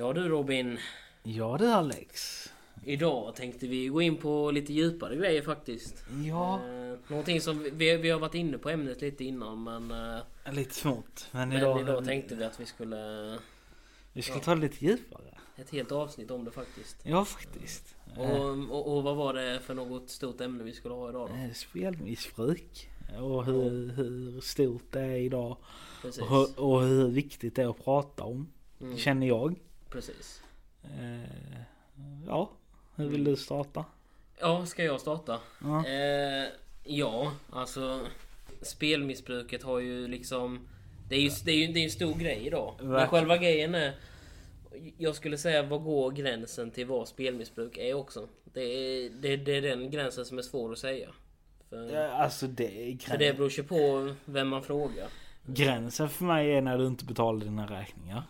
Ja du Robin. Ja du Alex. Idag tänkte vi gå in på lite djupare grejer faktiskt. Ja. Eh, någonting som vi, vi har varit inne på ämnet lite innan men... Eh, Lite smått. Men, men idag, idag, tänkte vi att vi skulle... Vi ska ja. ta det lite djupare. Ett helt avsnitt om det faktiskt. Ja faktiskt. Och, och, och vad var det för något stort ämne vi skulle ha idag då? Eh, Spelmissbruk. Och hur, hur stort det är idag. Precis. Och, och hur viktigt det är att prata om. Mm, Känner jag. Precis. Eh, ja, hur vill Mm. du starta? Ja, ska jag starta? Ja. Eh, ja, alltså spelmissbruket har ju liksom... Det är ju, det är ju det är en stor grej idag. Men själva grejen är... Jag skulle säga, vad går gränsen till vad spelmissbruk är också? Det är, det, det är den gränsen som är svår att säga. För, Ja, Alltså det för det beror ju på vem man frågar. gränsen för mig är när du inte betalar dina räkningar.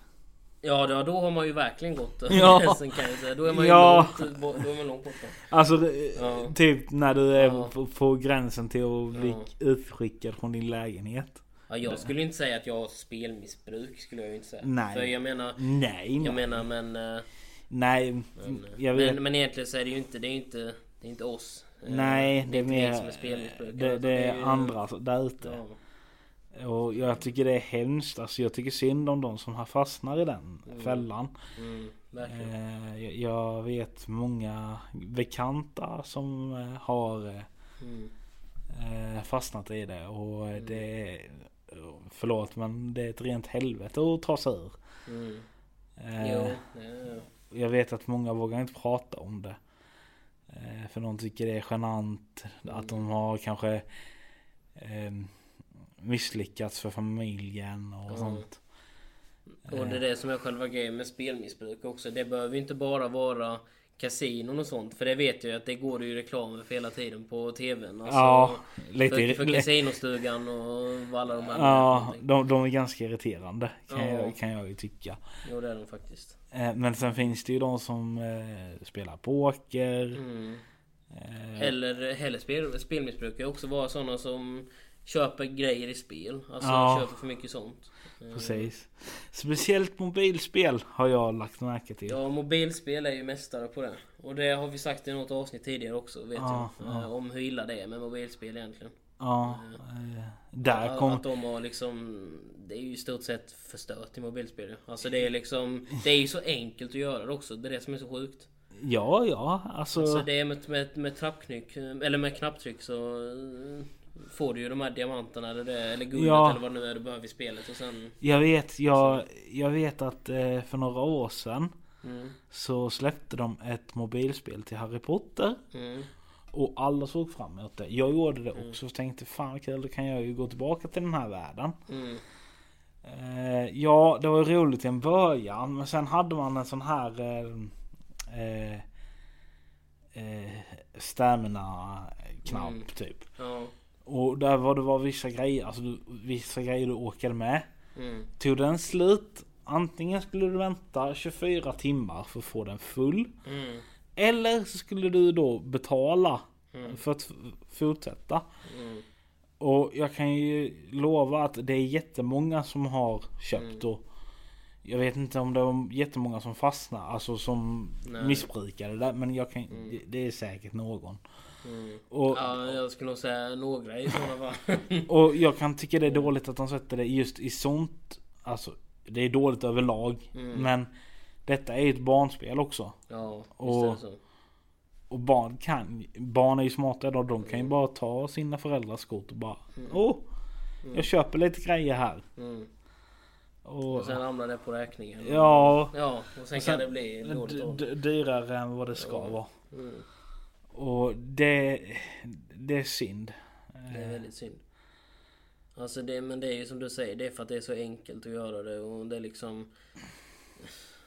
Ja, då, har man ju verkligen gått Ja. gränsen kan jag säga. Då är man ju Ja. långt, då är man långt borta. Alltså det, Ja. typ när du är Ja. på, på gränsen till att bli Ja. utskickad från din lägenhet. Ja, jag skulle inte säga att jag har spelmissbruk, skulle jag ju inte säga. Nej. För jag menar, Nej, jag nej. menar men... eh, nej, Men, jag vet. men, men egentligen så är det ju inte, det är inte, det är inte oss. Eh, nej, det är inte vi mer... som är spelmissbrukare, Det, utan det är andra där ute. Och jag tycker det är hemskt. Alltså jag tycker synd om de som har fastnar i den Mm. fällan. mm. Eh, jag- vet många bekanta som eh, har eh, Mm, eh, fastnat i det. Och eh, Mm. det är, förlåt men det är ett rent helvete att ta sig ur. mm. Eh, Jo, ja, Jag vet att många vågar inte prata om det. För de tycker det är genant att de har kanske misslyckats för familjen och Ja. sånt. Och det är det som är själva grejen med spelmissbruk också. Det behöver inte bara vara kasinon och sånt. För det vet jag ju att det går ju reklam för hela tiden på tvn. Alltså, Ja, lite för, för kasinostugan och alla de här Ja, de, de är ganska irriterande kan, Ja. jag, kan jag ju tycka. Jo det är de faktiskt. Eh, Men sen finns det ju de som eh, spelar poker. Mm. Eh, Eller, eller spel, spelmissbruk kan också vara sådana som köper grejer i spel. Alltså Ja. köper för mycket sånt. Eh, Precis. Speciellt mobilspel har jag lagt märke till. Ja, mobilspel är ju mästare på det. Och det har vi sagt i något avsnitt tidigare också, vet Ja, jag. ja. Eh, Om hur illa det är med mobilspel egentligen. Ja, eh, där kom... Att de har liksom... Det är ju i stort sett förstört i mobilspel. Alltså det är liksom... Det är ju så enkelt att göra det också. Det är det som är så sjukt. Ja, ja, alltså... Så det är med, med, med trappknyck, eller med knapptryck så... Får du ju de här diamanterna eller, det, eller guldet Ja. eller vad det nu är du behöver i spelet och sen... Jag vet, jag, jag vet att eh, för några år sedan Mm, så släppte de ett mobilspel till Harry Potter. mm, Och alla såg fram emot det. Jag gjorde det också och tänkte fan kul, då kan jag ju gå tillbaka till den här världen. mm, Eh, ja, det var ju roligt i en början men sen hade man en sån här eh, eh, eh, stamina-knapp Mm. typ. ja, Och där var det var vissa grejer, alltså du, vissa grejer du åkade med. mm, Tog den slut, antingen skulle du vänta 24 timmar för att få den full. mm, Eller så skulle du då betala Mm. för att fortsätta. mm, Och jag kan ju lova att det är jättemånga som har köpt Mm. och jag vet inte om det var jättemånga som fastnade, alltså som Nej. missbrukade det. Men jag kan, Mm. det, det är säkert någon. Mm. Och, Ja, jag skulle nog säga några i sådana fall. och jag kan tycka det är dåligt att de sätter det just i sånt. Alltså det är dåligt överlag. Mm. Men detta är ju ett barnspel också. Ja, visst Och-. Och barn kan, barn är ju smarta idag. De kan ju bara ta sina föräldrars kort och bara Åh! Jag köper lite grejer här. Mm. Och, Och sen hamnar det på räkningen. ja. Ja, och sen, sen- kan det bli dåligt dyrare än vad det ska Ja. vara. Mm. Och det, det är synd. Det är väldigt synd. Alltså det, men det är ju som du säger, det är för att det är så enkelt att göra det och det är liksom...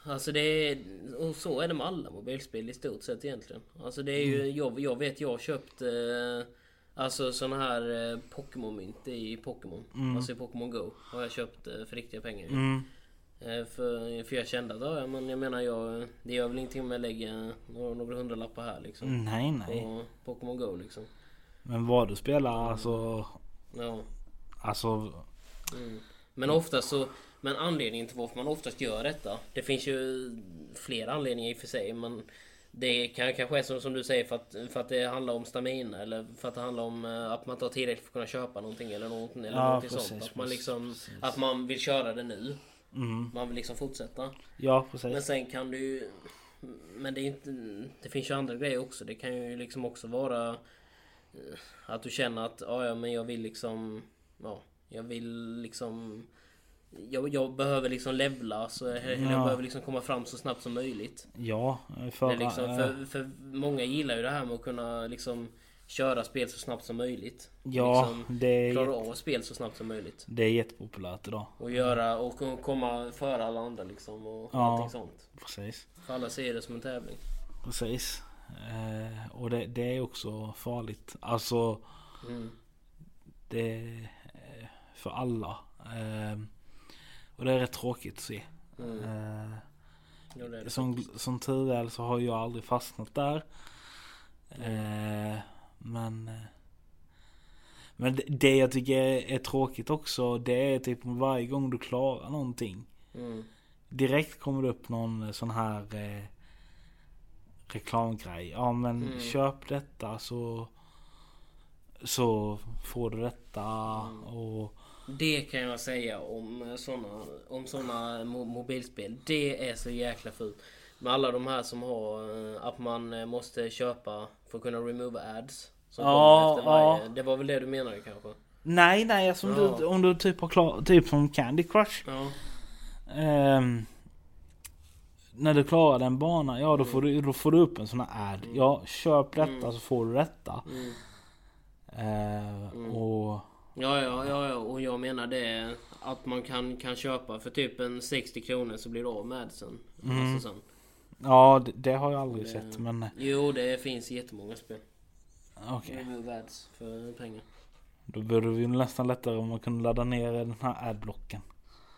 Alltså det är... Och så är det med alla mobilspel i stort sett egentligen. Alltså det är ju... Jag, jag vet, jag har köpt... Eh, alltså såna här eh, Pokémon-mynt i Pokémon. Alltså i Pokémon Go. Har jag köpt eh, för riktiga pengar. Mm. Eh, för, för jag kände att, ja men jag menar jag... Det gör väl ingenting om jag lägger några, några hundralappar här liksom. Nej nej. På Pokémon Go liksom. Men vad du spelar alltså. Ja. Alltså. Mm. Men ofta så Men anledningen till varför man oftast gör detta. Det finns ju flera anledningar i och för sig. Men det kan, kanske är som, som du säger för att, för att det handlar om stamina eller för att det handlar om eh, att man har tillräckligt för att kunna köpa någonting eller någonting, eller Ja, någonting precis, sånt. Att man liksom precis. Att man vill köra det nu. Mm. Man vill liksom fortsätta. Ja, Men precis. sen kan du ju... Men det är inte... Det finns ju andra grejer också. Det kan ju liksom också vara... eh, Att du känner att ja, ja men jag vill liksom... Ja, jag vill liksom... Jag, jag behöver liksom levla så jag, jag Ja. behöver liksom komma fram så snabbt som möjligt. Ja, är liksom, eh, för, för många gillar ju det här med att kunna liksom köra spel så snabbt som möjligt. ja, liksom det är, Klara av spel så snabbt som möjligt. det är jättepopulärt idag. Och göra och ko- komma före alla andra liksom och Ja. allting sånt. Precis. För alla ser det som en tävling. Precis. Eh, och det, det är också farligt. Alltså, Mm. det är för alla. Eh, och det är rätt tråkigt att se. Mm. Eh, det som, som tur är så har jag aldrig fastnat där. Eh, men eh, Men det, jag tycker är, tråkigt också Det är typ varje gång du klarar någonting Mm. Direkt kommer det upp någon sån här eh, Reklamgrej Ja men Mm. köp detta så Så får du detta Mm. och Det kan jag säga om såna, om såna mo- mobilspel. Det är så jäkla fult. Med alla de här som har eh, att man eh, måste köpa för att kunna remove ads. Som Ja, efter varje. ja. Det var väl det du menade kanske? Nej nej alltså om, Ja. du, om du typ har klar, typ som Candy Crush Ja. Ehm, när du klarar den banan, ja då får, du, då får du upp en sån här ad. Ja, köp detta Mm. så får du detta. Mm. Eh, Och Ja, ja, ja, ja, och jag menar det att man kan, kan köpa för typ en 60 kronor så blir du av med. Mm. Alltså sen. ja, det, det har jag aldrig Det- sett men Jo, det finns jättemånga spel. Okej. Remove ads för pengar. Då borde vi nästan lättare om man kunde ladda ner den här adblocken.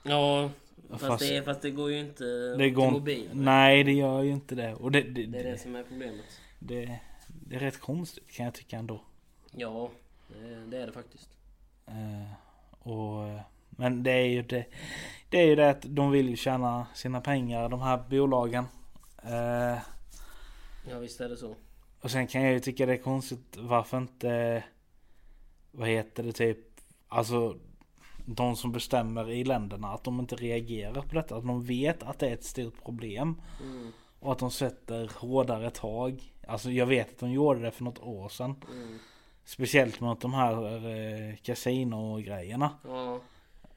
Ja, fast, Fast- det, fast det går ju inte Det till går mobil. inte, nej det gör ju inte det. Och det, det, Det är det det, som är problemet. det, det är rätt konstigt kan jag tycka ändå. Ja, det, det är det faktiskt. Eh, och, eh, men det är ju det. Det är ju det att de vill ju tjäna sina pengar de här bolagen. Eh, Ja, visst är det så. Och sen kan jag ju tycka det är konstigt varför inte Vad heter det typ Alltså De som bestämmer i länderna att de inte reagerar på detta. Att de vet att det är ett stort problem. Mm, Och att de sätter hårdare tag. Alltså jag vet att de gjorde det för något år sedan. mm. Speciellt mot de här eh, kasino-grejerna. Ja.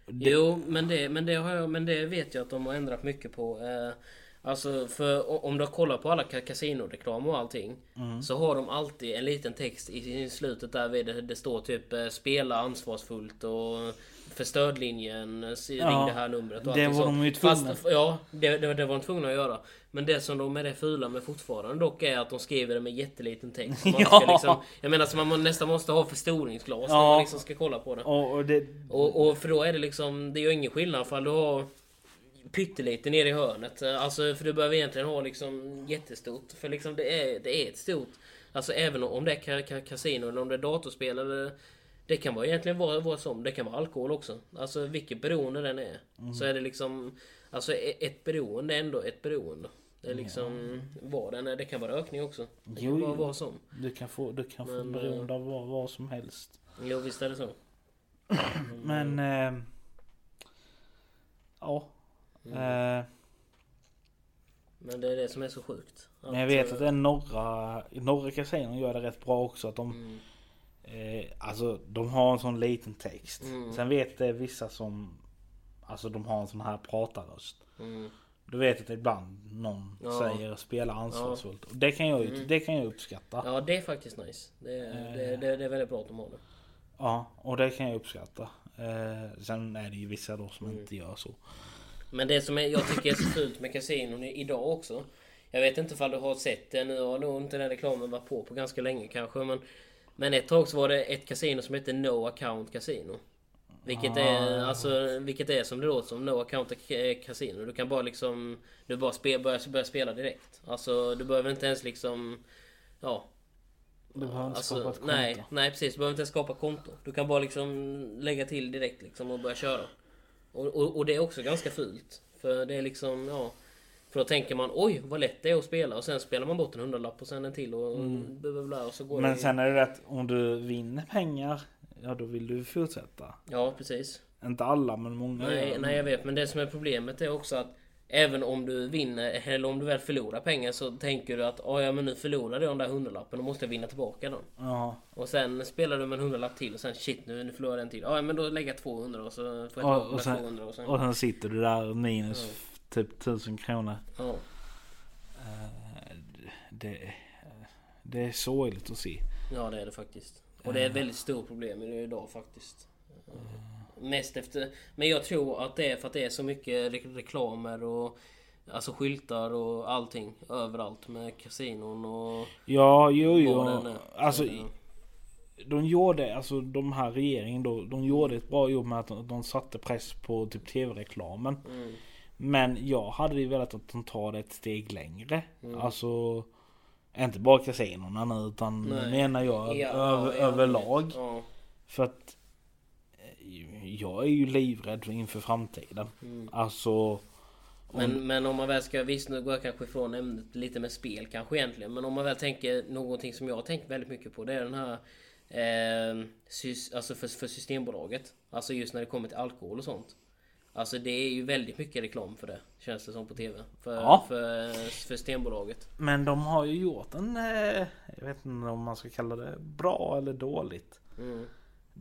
Det- Jo, men det, men, det har jag, men det vet jag att de har ändrat mycket på. Eh, alltså, för om du har kollat på alla ka- kasinoreklam och allting. Mm. Så har de alltid en liten text i, i slutet där vid det, står typ eh, Spela ansvarsfullt och för stödlinjen, eh, ring Ja, det här numret och det var sånt. de ju tvungna. Fast, Ja, det, det, det var de tvungna att göra. Men det som de är det fula med fortfarande dock är att de skriver det med jätteliten text. Så Man Ja. ska liksom, jag menar så man nästan måste ha förstoringsglas när Ja. man liksom ska kolla på det. Och, och det... Och, och för då är det liksom, det gör ingen skillnad för du har pyttelite ner i hörnet. Alltså för du behöver egentligen ha liksom jättestort. För liksom det är, det är ett stort. Alltså även om det är ka- ka- kasino eller om det är datorspel eller det kan vara egentligen vad, vad som. Det kan vara alkohol också. Alltså vilket beroende den är. Så är det liksom Alltså e- ett beroende är ändå ett beroende. Det är liksom vad den är. Det kan vara rökning också. Det Jo, kan vara vad som. Du kan få, du kan få Men, beroende av vad, vad som helst. Jo visst är det så. Men... Eh, ja. Eh, Men det är det som är så sjukt. men jag vet att det är några, några kasinon gör det rätt bra också. Att de, Mm. eh, alltså de har en sån liten text. Mm. Sen vet det vissa som, alltså de har en sån här pratarröst. Mm. Du vet att ibland någon Ja. säger spela ansvarsfullt. Och det kan jag, ju- Mm. det kan jag uppskatta. Ja, det är faktiskt nice. Det, är- det, det, det är väldigt bra att de har det. Ja, och det kan jag uppskatta. Eh, sen är det ju vissa då som Mm. inte gör så. Men det som jag tycker är så fult med kasinon idag också. Jag vet inte ifall du har sett det. Nu har nog inte den reklamen varit på på ganska länge kanske. Men, men ett tag så var det ett kasino som hette No Account Casino. Vilket är, Ah. alltså, vilket är som det låter som No Account Ca- Casino. Du kan bara liksom... Du bara spe, börja, börja spela direkt. Alltså du behöver inte ens liksom... Ja, Du behöver inte Alltså, skapa ett konto. nej, nej precis. Du behöver inte ens skapa konto. Du kan bara liksom lägga till direkt liksom och börja köra. Och, och, och det är också ganska fult. För det är liksom, ja. För då tänker man oj vad lätt det är att spela och sen spelar man bort en hundralapp och sen en till och, Mm. bla, bla, bla, och så går Men det sen är det rätt, om du vinner pengar, ja då vill du fortsätta. Ja precis. Inte alla men många Nej, nej jag vet men det som är problemet är också att Även om du vinner eller om du väl förlorar pengar så tänker du att "Ah, ja men nu förlorade jag den där hundralappen och måste jag vinna tillbaka den. Ja. Och sen spelar du med en hundralapp till och sen shit nu, nu förlorar jag en till. Ja men då lägger jag 200 och så får jag Och, och, sen, 200 och sen... och sen sitter du där minus typ tusen kronor. Ja. Eh, Det, det är sorgligt att se. ja det är det faktiskt. Och det är ett väldigt stort problem idag faktiskt. Mest efter... Men jag tror att det är för att det är så mycket re- reklamer och Alltså skyltar och allting överallt med kasinon och... Ja, jo, jo. Alltså, de gjorde, alltså de här regeringen då, de gjorde ett bra jobb med att de, de satte press på typ tv-reklamen. Mm. Men jag hade ju velat att de tar det ett steg längre. Mm. Alltså inte bara kasinorna nu utan Nej. menar jag Ja, över, ja, överlag. Ja. För att jag är ju livrädd inför framtiden. Mm. Alltså Men, men om man väl ska, visst nu går jag kanske ifrån ämnet lite med spel kanske egentligen. Men om man väl tänker någonting som jag har tänkt väldigt mycket på. Det är den här eh, sys, Alltså för, för Systembolaget. Alltså just när det kommer till alkohol och sånt. Alltså det är ju väldigt mycket reklam för det. Känns det som på TV. För, Ja. för, för Systembolaget. Men de har ju gjort en, eh, jag vet inte om man ska kalla det bra eller dåligt. Mm.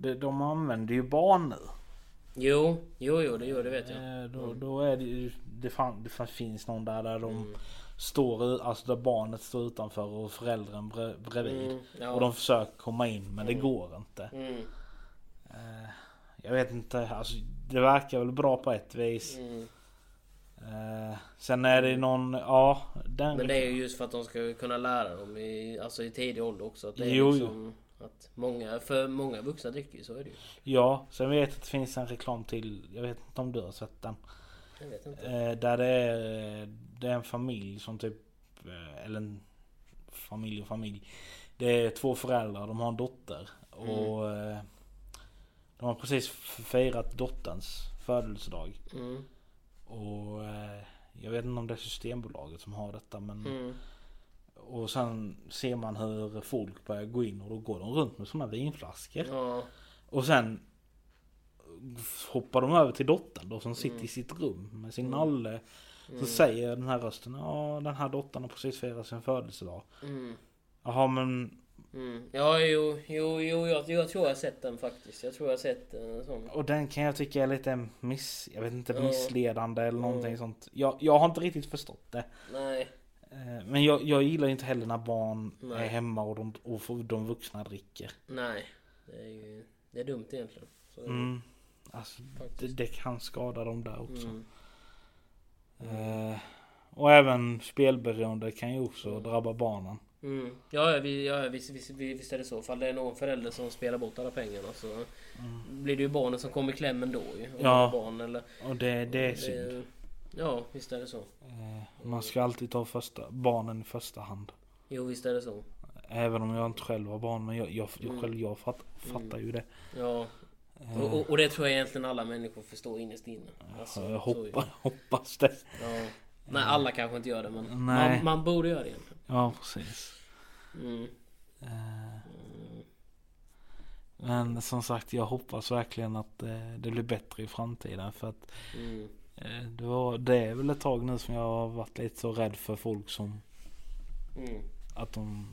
De, de använder ju barn nu. Jo, jo, jo, det gör det vet jag. Eh, Då, då är det ju, det, fan, det fan finns någon där där de Mm. står, alltså där barnet står utanför och föräldern bre, bredvid. Mm, ja. Och de försöker komma in men det går inte. Mm, Eh, Jag vet inte, alltså det verkar väl bra på ett vis. mm. Eh, Sen är det någon, ja den Men det är ju just för att de ska kunna lära dem i, alltså i tidig ålder också. Att det är Jo, jo. Att många, för många vuxna dricker ju, så är det ju. Ja, sen vet jag att det finns en reklam till, jag vet inte om du har sett den. Jag vet inte. Eh, där det är, det är en familj som typ, eh, eller en familj och familj. Det är två föräldrar, de har en dotter. Och eh, de har precis firat dotterns födelsedag. Mm, Och eh, jag vet inte om det är Systembolaget som har detta men mm, Och sen ser man hur folk börjar gå in och då går de runt med sådana vinflaskor. ja, Och sen hoppar de över till dottern då som sitter Mm. i sitt rum med sin nalle. Så säger den här rösten, ja den här dottern har precis firat sin födelsedag. mm, Jaha men, mm. Ja, jo, jo, jo, jag, jag tror jag har sett den faktiskt. Jag tror jag har sett en sån. och den kan jag tycka är lite miss, jag vet inte, missledande eller någonting Ja. sånt. Jag, jag har inte riktigt förstått det. Nej, Eh, Men jag, jag gillar inte heller när barn Nej. är hemma och de, och de vuxna dricker. nej. Det är ju, det är dumt egentligen. Så, Mm. Alltså det, det kan skada dem där också. Mm. Eh, och även spelberoende kan ju också drabba barnen. Mm. Ja, vi, ja visst, visst, visst är det så. Fall det är någon förälder som spelar bort alla pengarna så blir det ju barnen som kommer i kläm ändå ju. Mm. Ja. det Barn, eller, Och det, det är synd. Ja, visst är det så. Eh, man ska alltid ta första, barnen i första hand. Jo, visst är det så. Även om jag inte själv har barn. Men jag, jag, jag Mm. själv jag fatt, fattar ju det. Ja. Eh, Och, och, och det tror jag egentligen alla människor förstår innerst inne. Alltså, jag så är det. hoppa, hoppas det. Ja. Nej, alla kanske inte gör det men man, man borde göra det egentligen. Ja precis. Mm. Eh, men som sagt jag hoppas verkligen att eh, det blir bättre i framtiden. För att Mm. Eh, det, var, det är väl ett tag nu som jag har varit lite så rädd för folk som Mm. att de...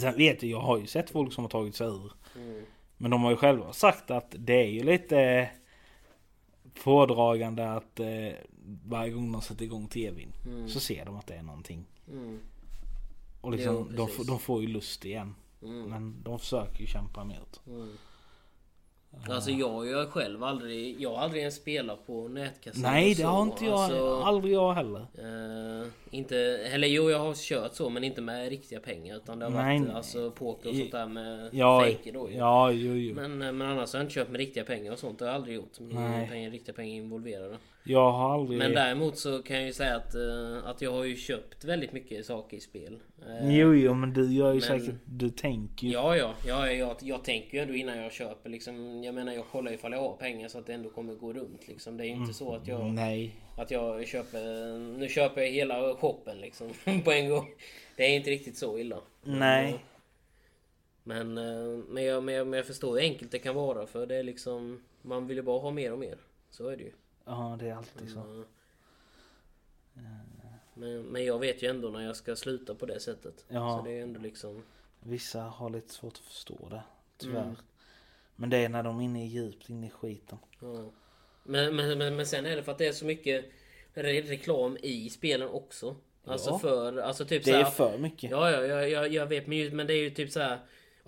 Sen vet jag, jag har ju sett folk som har tagit sig ur. Mm. Men de har ju själva sagt att det är ju lite pådragande att eh, varje gång de sätter igång tvn Mm. så ser de att det är någonting. Mm. Och liksom, Jo, de, de får ju lust igen. Mm. Men de försöker ju kämpa emot. Mm. Alltså jag, jag själv aldrig, jag har aldrig ens spelat på nätkasino. Nej det har inte jag, Alltså, aldrig jag heller. eh, inte, eller jo jag har kört så men inte med riktiga pengar utan det har Nej, varit nej. alltså poker och sånt där med Ja, fejker då ju. ja jo, jo. Men, eh, men annars har jag inte köpt med riktiga pengar och sånt. Det har jag aldrig gjort. Med Nej. pengar, riktiga pengar involverade. Jag har aldrig... Men däremot så kan jag ju säga att, eh, att jag har ju köpt väldigt mycket saker i spel. Eh, Jo, jo, men du gör ju men- säkert... Du tänker ju... Ja, ja, ja jag, jag tänker ju ändå innan jag köper liksom. Jag menar jag kollar ifall jag har pengar så att det ändå kommer gå runt liksom. Det är ju inte så att jag, Nej. att jag köper, nu köper jag hela shoppen liksom på en gång. Det är inte riktigt så illa. Nej. Men, eh, men, jag, men, jag, men jag förstår hur enkelt det kan vara för det är liksom, man vill ju bara ha mer och mer. Så är det ju. Ja, det är alltid så. Mm. Men, men jag vet ju ändå när jag ska sluta på det sättet. Ja. Så det är ändå liksom... Vissa har lite svårt att förstå det. Tyvärr. Mm. Men det är när de är inne i djupt inne i skiten. Ja. Men, men, men, men sen är det för att det är så mycket re reklam i spelen också. Alltså Ja. för, alltså typ Det så är för mycket. Ja, ja, jag, jag, jag vet men, men det är ju typ så här.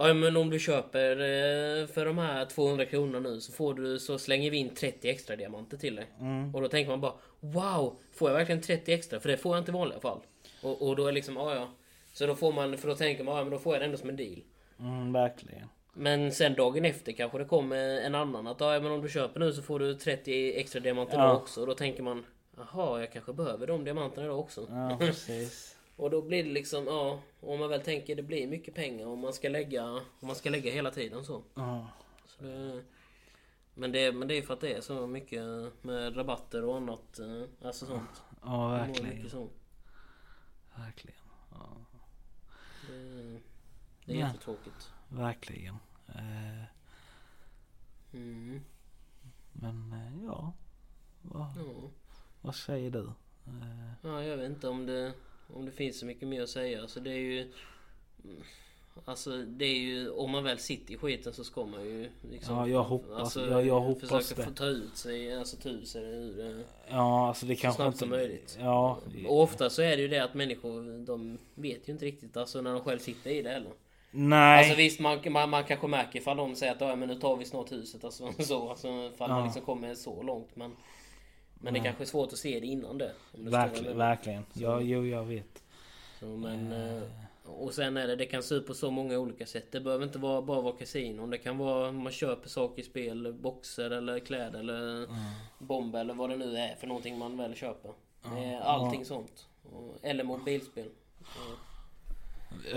Ja men om du köper eh, för de här 200 kronorna nu så får du så slänger vi in 30 extra diamanter till dig. Mm. Och då tänker man bara Wow! Får jag verkligen 30 extra? För det får jag inte i vanliga fall. Och, och då är liksom, ja ja. Så då får man, för då tänker man, ja men då får jag det ändå som en deal. Mm, verkligen. Men sen dagen efter kanske det kommer en annan att ja men om du köper nu så får du 30 extra diamanter Ja. då också. Och då tänker man Jaha, jag kanske behöver de diamanterna då också. Ja, precis. Och då blir det liksom, ja, om man väl tänker det blir mycket pengar om man ska lägga, om man ska lägga hela tiden så. Ja. så det, men, det, men det är för att det är så mycket med rabatter och annat. eh, Alltså sånt. Ja, verkligen. sånt. Verkligen. Ja, Det, det är Ja. jättetråkigt. verkligen. Eh, Mm. men eh, ja. Vad, Ja. vad säger du? Eh, ja, jag vet inte om det, om det finns så mycket mer att säga. Alltså det är ju... Alltså det är ju, om man väl sitter i skiten så ska man ju liksom... Ja, jag hoppas- alltså, jag- jag hoppas försöka det. få ta ut sig, alltså ta ut sig ur det. ja, alltså det så kanske snabbt inte... som möjligt. Ja. Och ofta så är det ju det att människor, de vet ju inte riktigt alltså när de själv sitter i det heller. Nej. Alltså visst, man, man, man kanske märker ifall de säger att ja, men nu tar vi snart huset. Alltså så, alltså ifall man Ja. liksom kommer så långt. Men, men det kanske är svårt att se det innan det. vad jag verkligen. Ja, jo, jag vet. Så, men, eh, och sen är det, det kan se ut på så många olika sätt. Det behöver inte vara, bara vara kasinon. Det kan vara man köper saker i spel, boxer eller kläder eller bomber eller vad det nu är för någonting man väl köper. Det är allting sånt. Och- Eller mobilspel.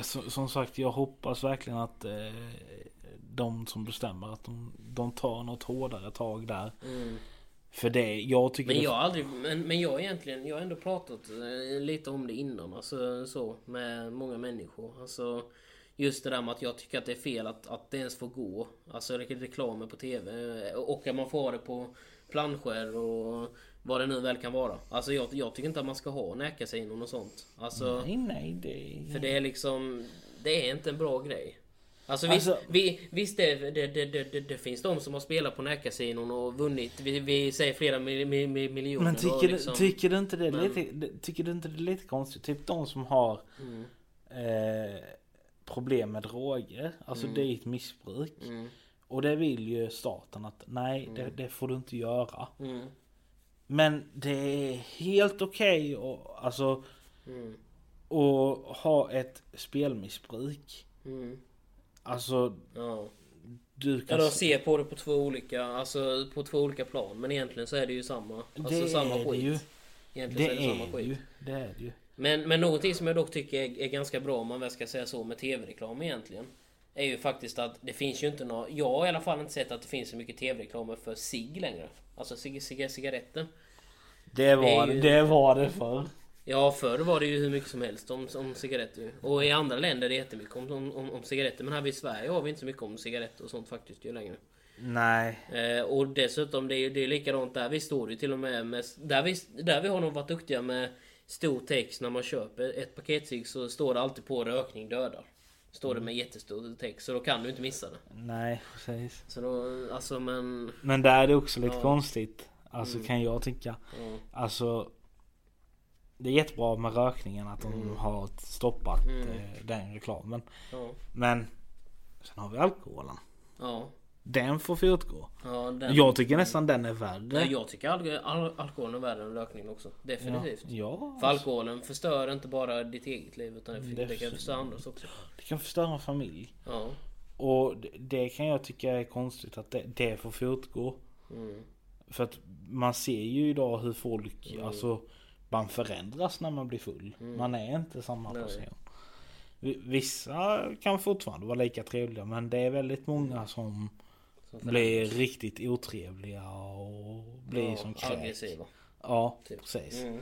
Som, som sagt, jag hoppas verkligen att eh, de som bestämmer att de, de tar något hårdare tag där. Mm. För det, jag tycker Men jag har aldrig, men, men jag egentligen, jag har ändå pratat eh, lite om det innan, alltså så, med många människor. Alltså, just det där med att jag tycker att det är fel att, att det ens får gå. Alltså re- reklamer på TV. eh, Och att man får ha det på planscher och vad det nu väl kan vara. Alltså jag, jag tycker inte att man ska ha nätkasinon och sånt. Alltså, Nej, nej, det... för det är liksom, det är inte en bra grej. Alltså visst, Alltså- vi, visst det, det, det, det, finns de som har spelat på nätkasinon och vunnit, vi, vi säger flera mi, mi, mi, miljoner. Men och tycker, liksom, du, tycker du inte det men- lite, tycker du inte det är lite konstigt? Typ de som har Mm, eh, problem med droger, alltså det är ett missbruk. mm, Och det vill ju staten att nej, det, det får du inte göra. mm, Men det är helt okej och alltså mm, att ha ett spelmissbruk. mm, Alltså ja. du kan... de ser på det på två olika, alltså på två olika plan. Men egentligen så är det ju samma. Alltså det samma är det skit. ju. Egentligen Det så är det samma är skit. ju. Det är det ju. Men, men någonting som jag dock tycker är, är ganska bra om man väl ska säga så med tv-reklam egentligen. Är ju faktiskt att det finns ju inte några... Jag har i alla fall inte sett att det finns så mycket tv-reklam för cigg längre. Alltså cig, cig, cigaretter. Det var är ju- det, var det förr. Ja förr var det ju hur mycket som helst om, om cigaretter. Och i andra länder är det jättemycket om, om, om, cigaretter. Men här i Sverige har vi inte så mycket om cigaretter och sånt faktiskt ju längre. Nej. Eh, och dessutom det är, det är likadant där. Vi står ju till och med med... Där vi, där vi har nog varit duktiga med stor text när man köper ett paket cigg så står det alltid på rökning dödar. Står det med jättestor text så då kan du inte missa det. Nej, precis. Så då, alltså men... Men där är det också lite Ja. konstigt. Alltså Mm. kan jag tycka. Ja, Alltså. Det är jättebra med rökningen att de har stoppat Mm. eh, den reklamen. ja, Men sen har vi alkoholen. ja. Den får fortgå. ja den, Jag tycker nästan den är värre. Nej, jag tycker al al alkoholen är värre än rökningen också. Definitivt. Ja, För alkoholen förstör inte bara ditt eget liv utan det, det kan förstöra andras också. det kan förstöra en familj. Ja. Och det, det kan jag tycka är konstigt att det, det får fortgå. Mm. För att man ser ju idag hur folk, alltså man förändras när man blir full. Man är inte samma Nej. person. Vi- Vissa kan fortfarande vara lika trevliga men det är väldigt många som blir riktigt otrevliga och blir Ja, som kräks. aggressiva. Ja, Typ. precis. Mm.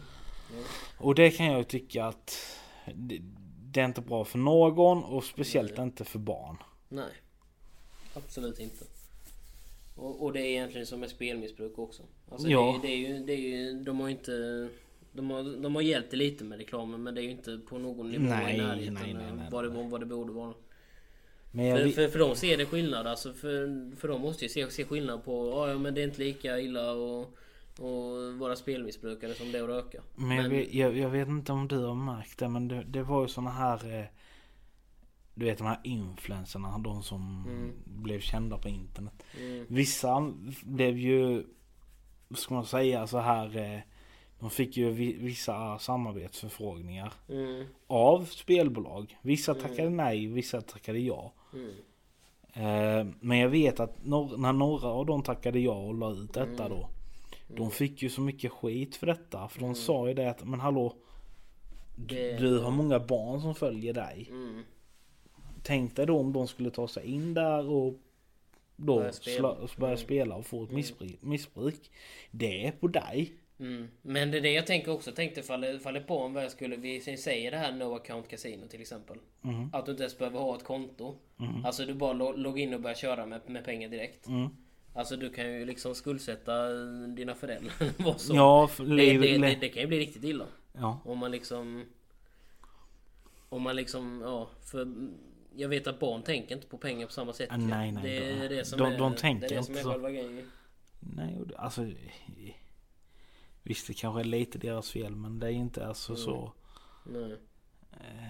Och det kan jag ju tycka att det, det är inte bra för någon och speciellt Nej. inte för barn. Nej. Absolut inte. Och, och det är egentligen som med spelmissbruk också. Alltså Ja. det, är, det är ju, det är ju, de har inte... De har, de har hjälpt lite med reklamen men det är ju inte på någon nivå Nej, i närheten nej, nej, nej, vad, det, vad det borde vara. Men För, vi- för, för de ser det skillnad alltså för, för de måste ju se, se skillnad på "Ja, ja men det är inte lika illa och, och vara spelmissbrukare som det är att röka. Men jag, vet, jag, jag vet inte om du har märkt det men det, det var ju såna här eh, Du vet de här influencerna, de som Mm. blev kända på internet. Mm. Vissa blev ju, ska man säga så här eh, De fick ju vi, vissa samarbetsförfrågningar Mm. av spelbolag. Vissa Mm. tackade nej, vissa tackade ja. Mm. Eh, men jag vet att nor- när några av dem tackade ja och la ut detta Mm. då. De fick ju så mycket skit för detta. För de Mm. sa ju det att men hallå. Du, du har många barn som följer dig. Mm. Tänk dig då om de skulle ta sig in där och då Börja spela. börja Mm. spela och få ett missbruk, missbruk. Det är på dig. Mm. Men det är det jag tänker också. Tänkte faller, faller på om jag skulle, vi säger det här no account casino till exempel. Mm. Att du inte ens behöver ha ett konto. Mm. Alltså du bara lo- loggar in och börjar köra med, med pengar direkt. Mm. Alltså du kan ju liksom skuldsätta dina föräldrar. Som. Ja, för det, det, det, det kan ju bli riktigt illa. ja. Om man liksom... Om man liksom, ja, för... Jag vet att barn tänker inte på pengar på samma sätt. Ah, nej, nej, det är de- det som de- är, de tänker det är det som är så. själva grejen. Nej, alltså. Visst det kanske är lite deras fel men det är inte alltså Mm. så. Nej. Eh,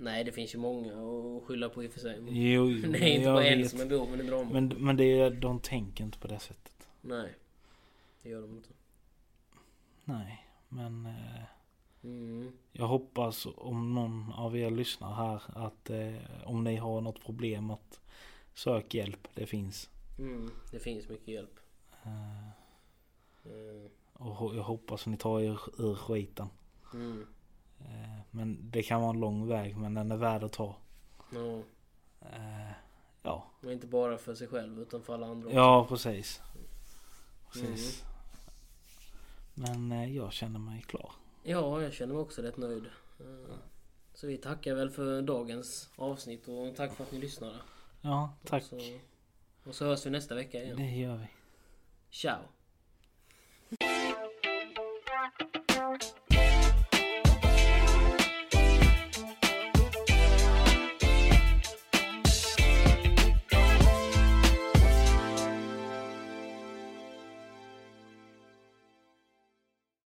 Nej, det finns ju många att skylla på i och för sig. Jo, det är inte bara en vet. som är boven i dramat. Men, men det är, de tänker inte på det sättet. Nej. Det gör de inte. Nej, men eh, Mm. jag hoppas om någon av er lyssnar här att eh, om ni har något problem att sök hjälp. Det finns. Mm. Det finns mycket hjälp. Eh, Mm. Och jag hoppas ni tar er ur skiten. Mm. Eh, men det kan vara en lång väg men den är värd att ta. Ja. Eh, ja, Och inte bara för sig själv utan för alla andra också. ja precis. Precis. Mm. Men eh, jag känner mig klar. Ja, jag känner mig också rätt nöjd. Eh, Så vi tackar väl för dagens avsnitt och tack för att ni lyssnade. Ja, tack. Så, och så hörs vi nästa vecka igen. Det gör vi. Ciao!